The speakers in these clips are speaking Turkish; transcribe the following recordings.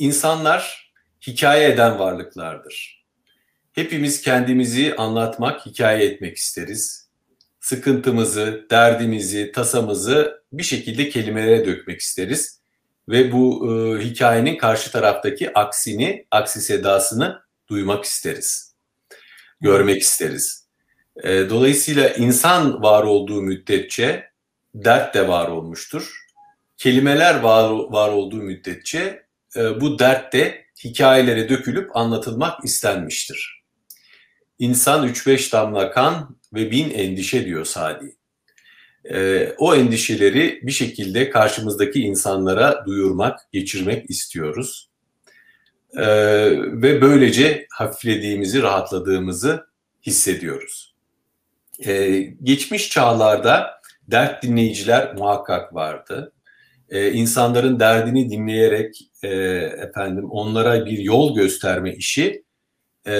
insanlar hikaye eden varlıklardır. Hepimiz kendimizi anlatmak, hikaye etmek isteriz. Sıkıntımızı, derdimizi, tasamızı bir şekilde kelimelere dökmek isteriz. Ve bu e, hikayenin karşı taraftaki aksini, aksi sedasını duymak isteriz. Görmek isteriz. E, dolayısıyla insan var olduğu müddetçe dert de var olmuştur. Kelimeler var, var olduğu müddetçe bu dert de hikayelere dökülüp anlatılmak istenmiştir. İnsan 3-5 damla kan ve bin endişe diyor Sadi. E, o endişeleri bir şekilde karşımızdaki insanlara duyurmak, geçirmek istiyoruz. E, ve böylece hafiflediğimizi, rahatladığımızı hissediyoruz. E, geçmiş çağlarda dert dinleyiciler muhakkak vardı. E, insanların derdini dinleyerek e, efendim onlara bir yol gösterme işi e,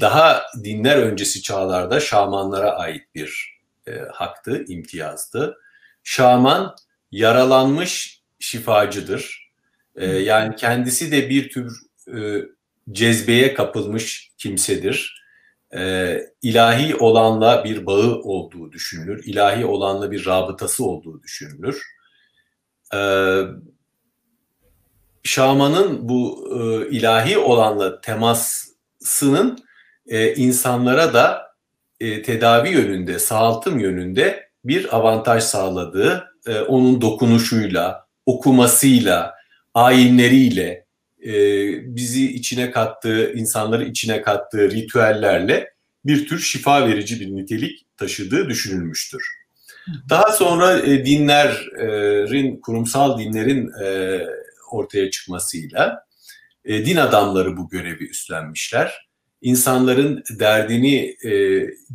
daha dinler öncesi çağlarda şamanlara ait bir e, haktı, imtiyazdı. Şaman yaralanmış şifacıdır. E, yani kendisi de bir tür e, cezbeye kapılmış kimsedir. E, ilahi olanla bir bağı olduğu düşünülür. İlahi olanla bir rabıtası olduğu düşünülür. E, şamanın bu e, ilahi olanla temasının e, insanlara da e, tedavi yönünde, sağaltım yönünde bir avantaj sağladığı, onun dokunuşuyla, okumasıyla, ayinleriyle, bizi içine kattığı, insanları içine kattığı ritüellerle bir tür şifa verici bir nitelik taşıdığı düşünülmüştür. Daha sonra e, dinlerin, kurumsal dinlerin e, ortaya çıkmasıyla e, din adamları bu görevi üstlenmişler. İnsanların derdini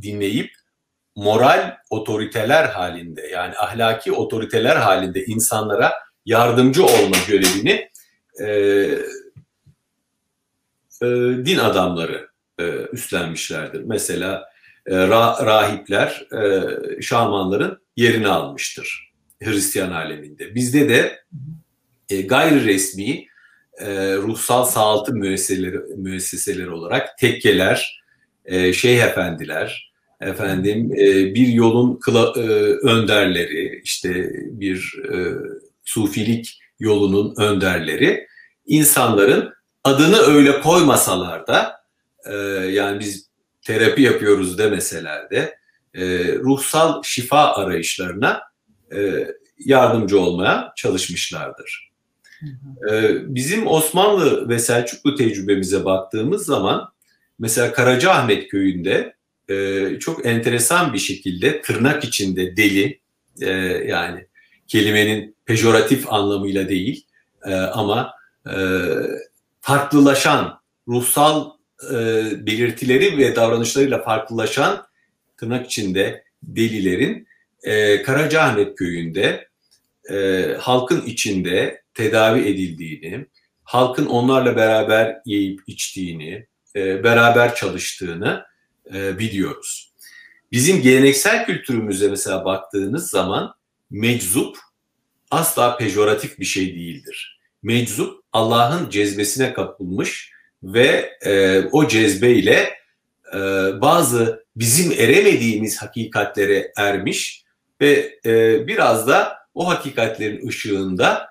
dinleyip moral otoriteler halinde yani ahlaki otoriteler halinde insanlara yardımcı olma görevini din adamları üstlenmişlerdir. Mesela ra, rahipler e, şamanların yerini almıştır Hristiyan aleminde. Bizde de e, gayri resmi e, ruhsal sağaltı müesseseleri, müesseseleri olarak tekkeler, e, şeyh efendiler, efendim e, bir yolun kıla, e, önderleri, işte bir e, sufilik yolunun önderleri insanların adını öyle koymasalar da e, yani biz terapi yapıyoruz demeseler de e, ruhsal şifa arayışlarına e, yardımcı olmaya çalışmışlardır. Ee, bizim Osmanlı ve Selçuklu tecrübemize baktığımız zaman mesela Karacaahmet köyünde e, çok enteresan bir şekilde tırnak içinde deli e, yani kelimenin pejoratif anlamıyla değil e, ama farklılaşan ruhsal belirtileri ve davranışlarıyla farklılaşan tırnak içinde delilerin Karacaahmet köyünde halkın içinde tedavi edildiğini, halkın onlarla beraber yiyip içtiğini, e, beraber çalıştığını e, biliyoruz. Bizim geleneksel kültürümüze mesela baktığınız zaman meczup asla pejoratif bir şey değildir. Meczup Allah'ın cezbesine kapılmış ve e, o cezbeyle e, bazı bizim eremediğimiz hakikatlere ermiş ve e, biraz da o hakikatlerin ışığında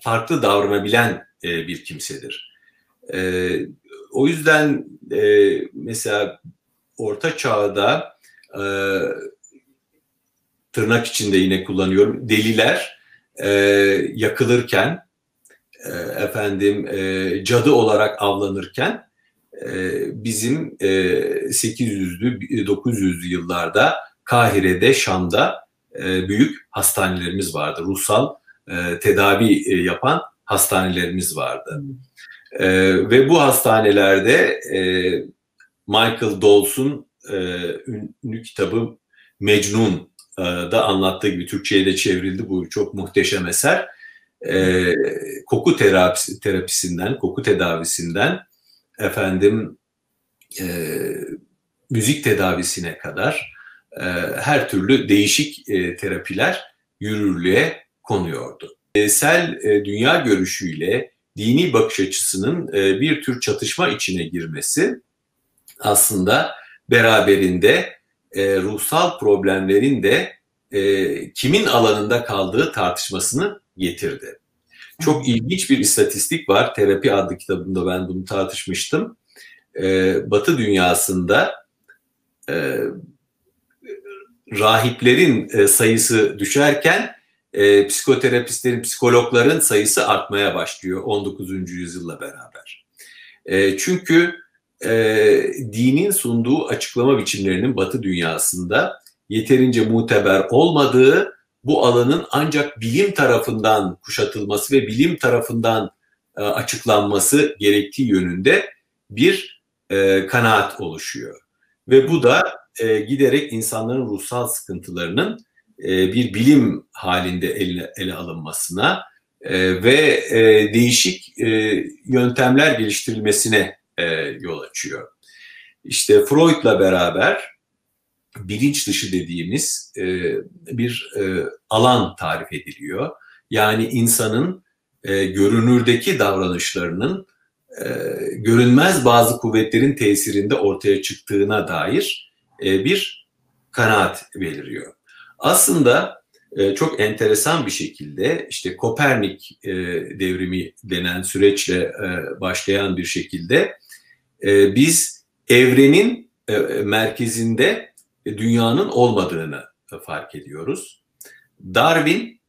farklı davranabilen e, bir kimsedir. E, o yüzden e, mesela Orta Çağ'da e, tırnak içinde yine kullanıyorum deliler e, yakılırken e, efendim e, cadı olarak avlanırken e, bizim e, 800'lü 900'lü yıllarda Kahire'de Şam'da e, büyük hastanelerimiz vardı. Ruhsal e, tedavi e, yapan hastanelerimiz vardı. E, ve bu hastanelerde e, Michael Dawes'un e, ünlü kitabı Mecnun e, da anlattığı gibi Türkçe'ye de çevrildi bu çok muhteşem eser. E, koku terapisi, terapisinden, koku tedavisinden efendim e, müzik tedavisine kadar e, her türlü değişik e, terapiler yürürlüğe konuyordu. Sel e, dünya görüşüyle dini bakış açısının e, bir tür çatışma içine girmesi aslında beraberinde e, ruhsal problemlerin de e, kimin alanında kaldığı tartışmasını getirdi. Çok ilginç bir istatistik var. Terapi adlı kitabımda ben bunu tartışmıştım. E, Batı dünyasında e, rahiplerin e, sayısı düşerken e, psikoterapistlerin, psikologların sayısı artmaya başlıyor 19. yüzyılla beraber. E, çünkü e, dinin sunduğu açıklama biçimlerinin Batı dünyasında yeterince muteber olmadığı, bu alanın ancak bilim tarafından kuşatılması ve bilim tarafından e, açıklanması gerektiği yönünde bir e, kanaat oluşuyor. Ve bu da e, giderek insanların ruhsal sıkıntılarının e, bir bilim halinde ele, ele alınmasına e, ve e, değişik e, yöntemler geliştirilmesine e, yol açıyor. İşte Freud'la beraber bilinç dışı dediğimiz e, bir e, alan tarif ediliyor. Yani insanın e, görünürdeki davranışlarının e, görünmez bazı kuvvetlerin tesirinde ortaya çıktığına dair e, bir kanaat beliriyor. Aslında e, çok enteresan bir şekilde işte Kopernik e, devrimi denen süreçle e, başlayan bir şekilde e, biz evrenin e, merkezinde dünyanın olmadığını fark ediyoruz. Darwin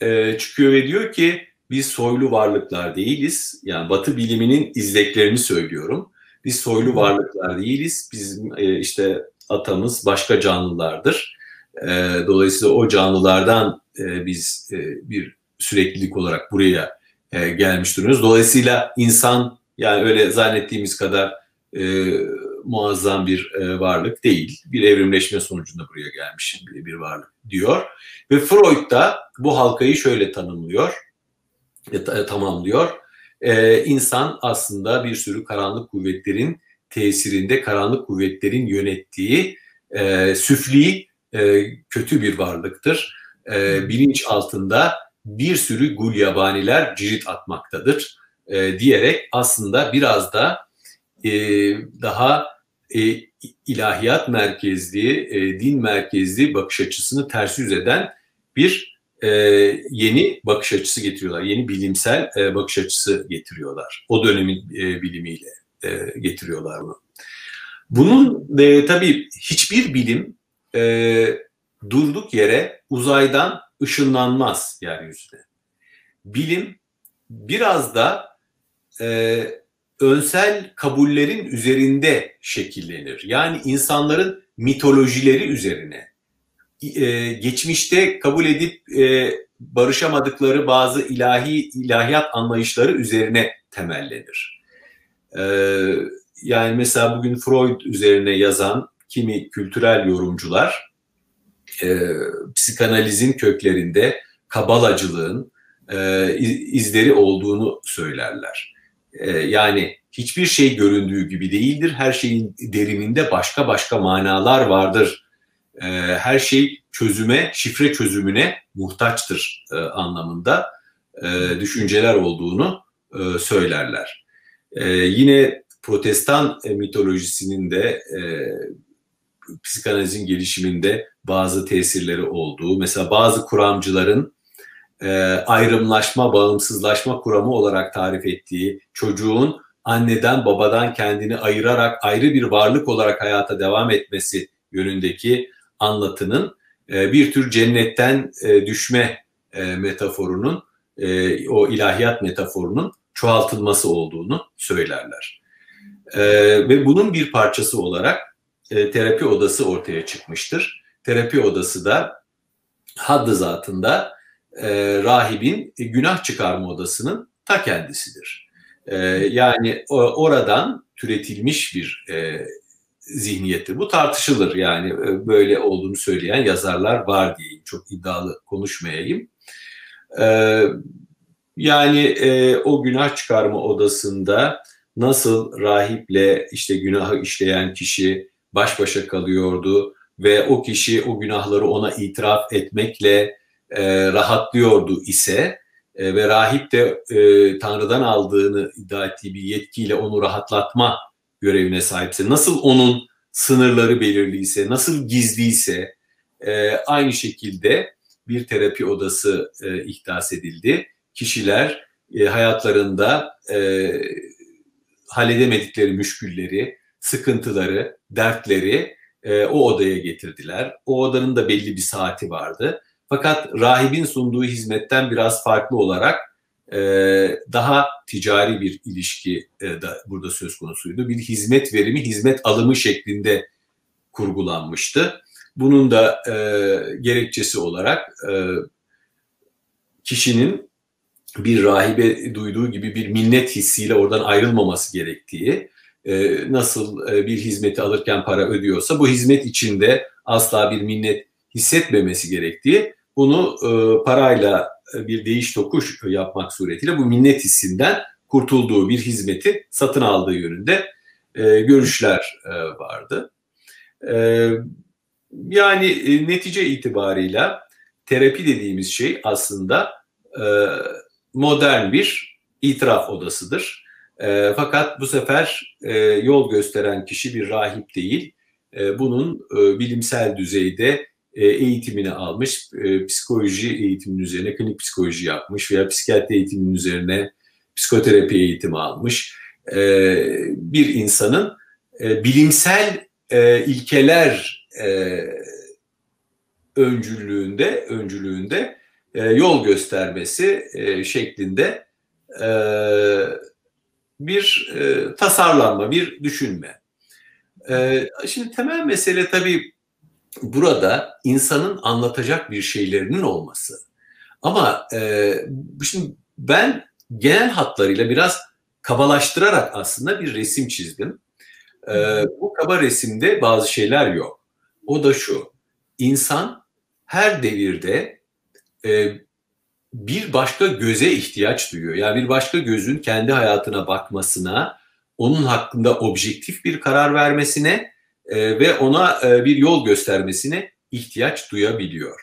e, çıkıyor ve diyor ki biz soylu varlıklar değiliz. Yani Batı biliminin izleklerini söylüyorum. Biz soylu varlıklar değiliz. Bizim e, işte atamız başka canlılardır. E, dolayısıyla o canlılardan e, biz e, bir süreklilik olarak buraya e, gelmiş duruyoruz. Dolayısıyla insan yani öyle zannettiğimiz kadar e, muazzam bir e, varlık değil. Bir evrimleşme sonucunda buraya gelmiş bir, bir varlık diyor. Ve Freud da bu halkayı şöyle tanımlıyor, e, tamamlıyor. E, insan aslında bir sürü karanlık kuvvetlerin tesirinde, karanlık kuvvetlerin yönettiği e, süfli e, kötü bir varlıktır. E, bilinç altında bir sürü gul yabaniler cirit atmaktadır e, diyerek aslında biraz da e, daha e, ilahiyat merkezli, e, din merkezli bakış açısını ters yüz eden bir e, yeni bakış açısı getiriyorlar. Yeni bilimsel e, bakış açısı getiriyorlar. O dönemin e, bilimiyle e, getiriyorlar bunu. Bunun e, tabii hiçbir bilim e, durduk yere uzaydan ışınlanmaz yeryüzüne. Bilim biraz da e, önsel kabullerin üzerinde şekillenir. Yani insanların mitolojileri üzerine, e, geçmişte kabul edip e, barışamadıkları bazı ilahi ilahiyat anlayışları üzerine temellenir. E, yani mesela bugün Freud üzerine yazan kimi kültürel yorumcular e, psikanalizin köklerinde kabalacılığın e, izleri olduğunu söylerler. E, yani hiçbir şey göründüğü gibi değildir. Her şeyin derininde başka başka manalar vardır. E, her şey çözüme, şifre çözümüne muhtaçtır e, anlamında e, düşünceler olduğunu e, söylerler. E, yine protestan mitolojisinin de e, psikanalizin gelişiminde bazı tesirleri olduğu, mesela bazı kuramcıların e, ayrımlaşma, bağımsızlaşma kuramı olarak tarif ettiği çocuğun anneden babadan kendini ayırarak ayrı bir varlık olarak hayata devam etmesi yönündeki anlatının e, bir tür cennetten e, düşme e, metaforunun, e, o ilahiyat metaforunun çoğaltılması olduğunu söylerler. E, ve bunun bir parçası olarak e, terapi odası ortaya çıkmıştır. Terapi odası da haddi zatında e, rahibin günah çıkarma odasının ta kendisidir. E, yani o, oradan türetilmiş bir e, zihniyeti. Bu tartışılır yani e, böyle olduğunu söyleyen yazarlar var diyeyim. Çok iddialı konuşmayayım. E, yani e, o günah çıkarma odasında nasıl rahiple işte günahı işleyen kişi baş başa kalıyordu ve o kişi o günahları ona itiraf etmekle e, rahatlıyordu ise e, ve rahip de e, Tanrı'dan aldığını iddia ettiği bir yetkiyle onu rahatlatma görevine sahipse, nasıl onun sınırları belirliyse, nasıl gizliyse e, aynı şekilde bir terapi odası e, ihdas edildi. Kişiler e, hayatlarında e, halledemedikleri müşkülleri, sıkıntıları, dertleri e, o odaya getirdiler. O odanın da belli bir saati vardı. Fakat rahibin sunduğu hizmetten biraz farklı olarak e, daha ticari bir ilişki e, da burada söz konusuydu. Bir hizmet verimi, hizmet alımı şeklinde kurgulanmıştı. Bunun da e, gerekçesi olarak e, kişinin bir rahibe duyduğu gibi bir minnet hissiyle oradan ayrılmaması gerektiği, e, nasıl e, bir hizmeti alırken para ödüyorsa bu hizmet içinde asla bir minnet hissetmemesi gerektiği, bunu e, parayla bir değiş tokuş yapmak suretiyle bu minnet hissinden kurtulduğu bir hizmeti satın aldığı yönünde görüşler vardı. Yani netice itibarıyla terapi dediğimiz şey aslında modern bir itiraf odasıdır. E, fakat bu sefer e, yol gösteren kişi bir rahip değil. E, bunun e, bilimsel düzeyde e, eğitimini almış, e, psikoloji eğitiminin üzerine klinik psikoloji yapmış veya psikiyatri eğitiminin üzerine psikoterapi eğitimi almış e, bir insanın e, bilimsel e, ilkeler e, öncülüğünde öncülüğünde e, yol göstermesi e, şeklinde e, bir e, tasarlanma, bir düşünme. E, şimdi temel mesele tabii burada insanın anlatacak bir şeylerinin olması. Ama e, şimdi ben genel hatlarıyla biraz kabalaştırarak aslında bir resim çizdim. E, bu kaba resimde bazı şeyler yok. O da şu, insan her devirde e, bir başka göze ihtiyaç duyuyor. Yani bir başka gözün kendi hayatına bakmasına, onun hakkında objektif bir karar vermesine ve ona e, bir yol göstermesine ihtiyaç duyabiliyor.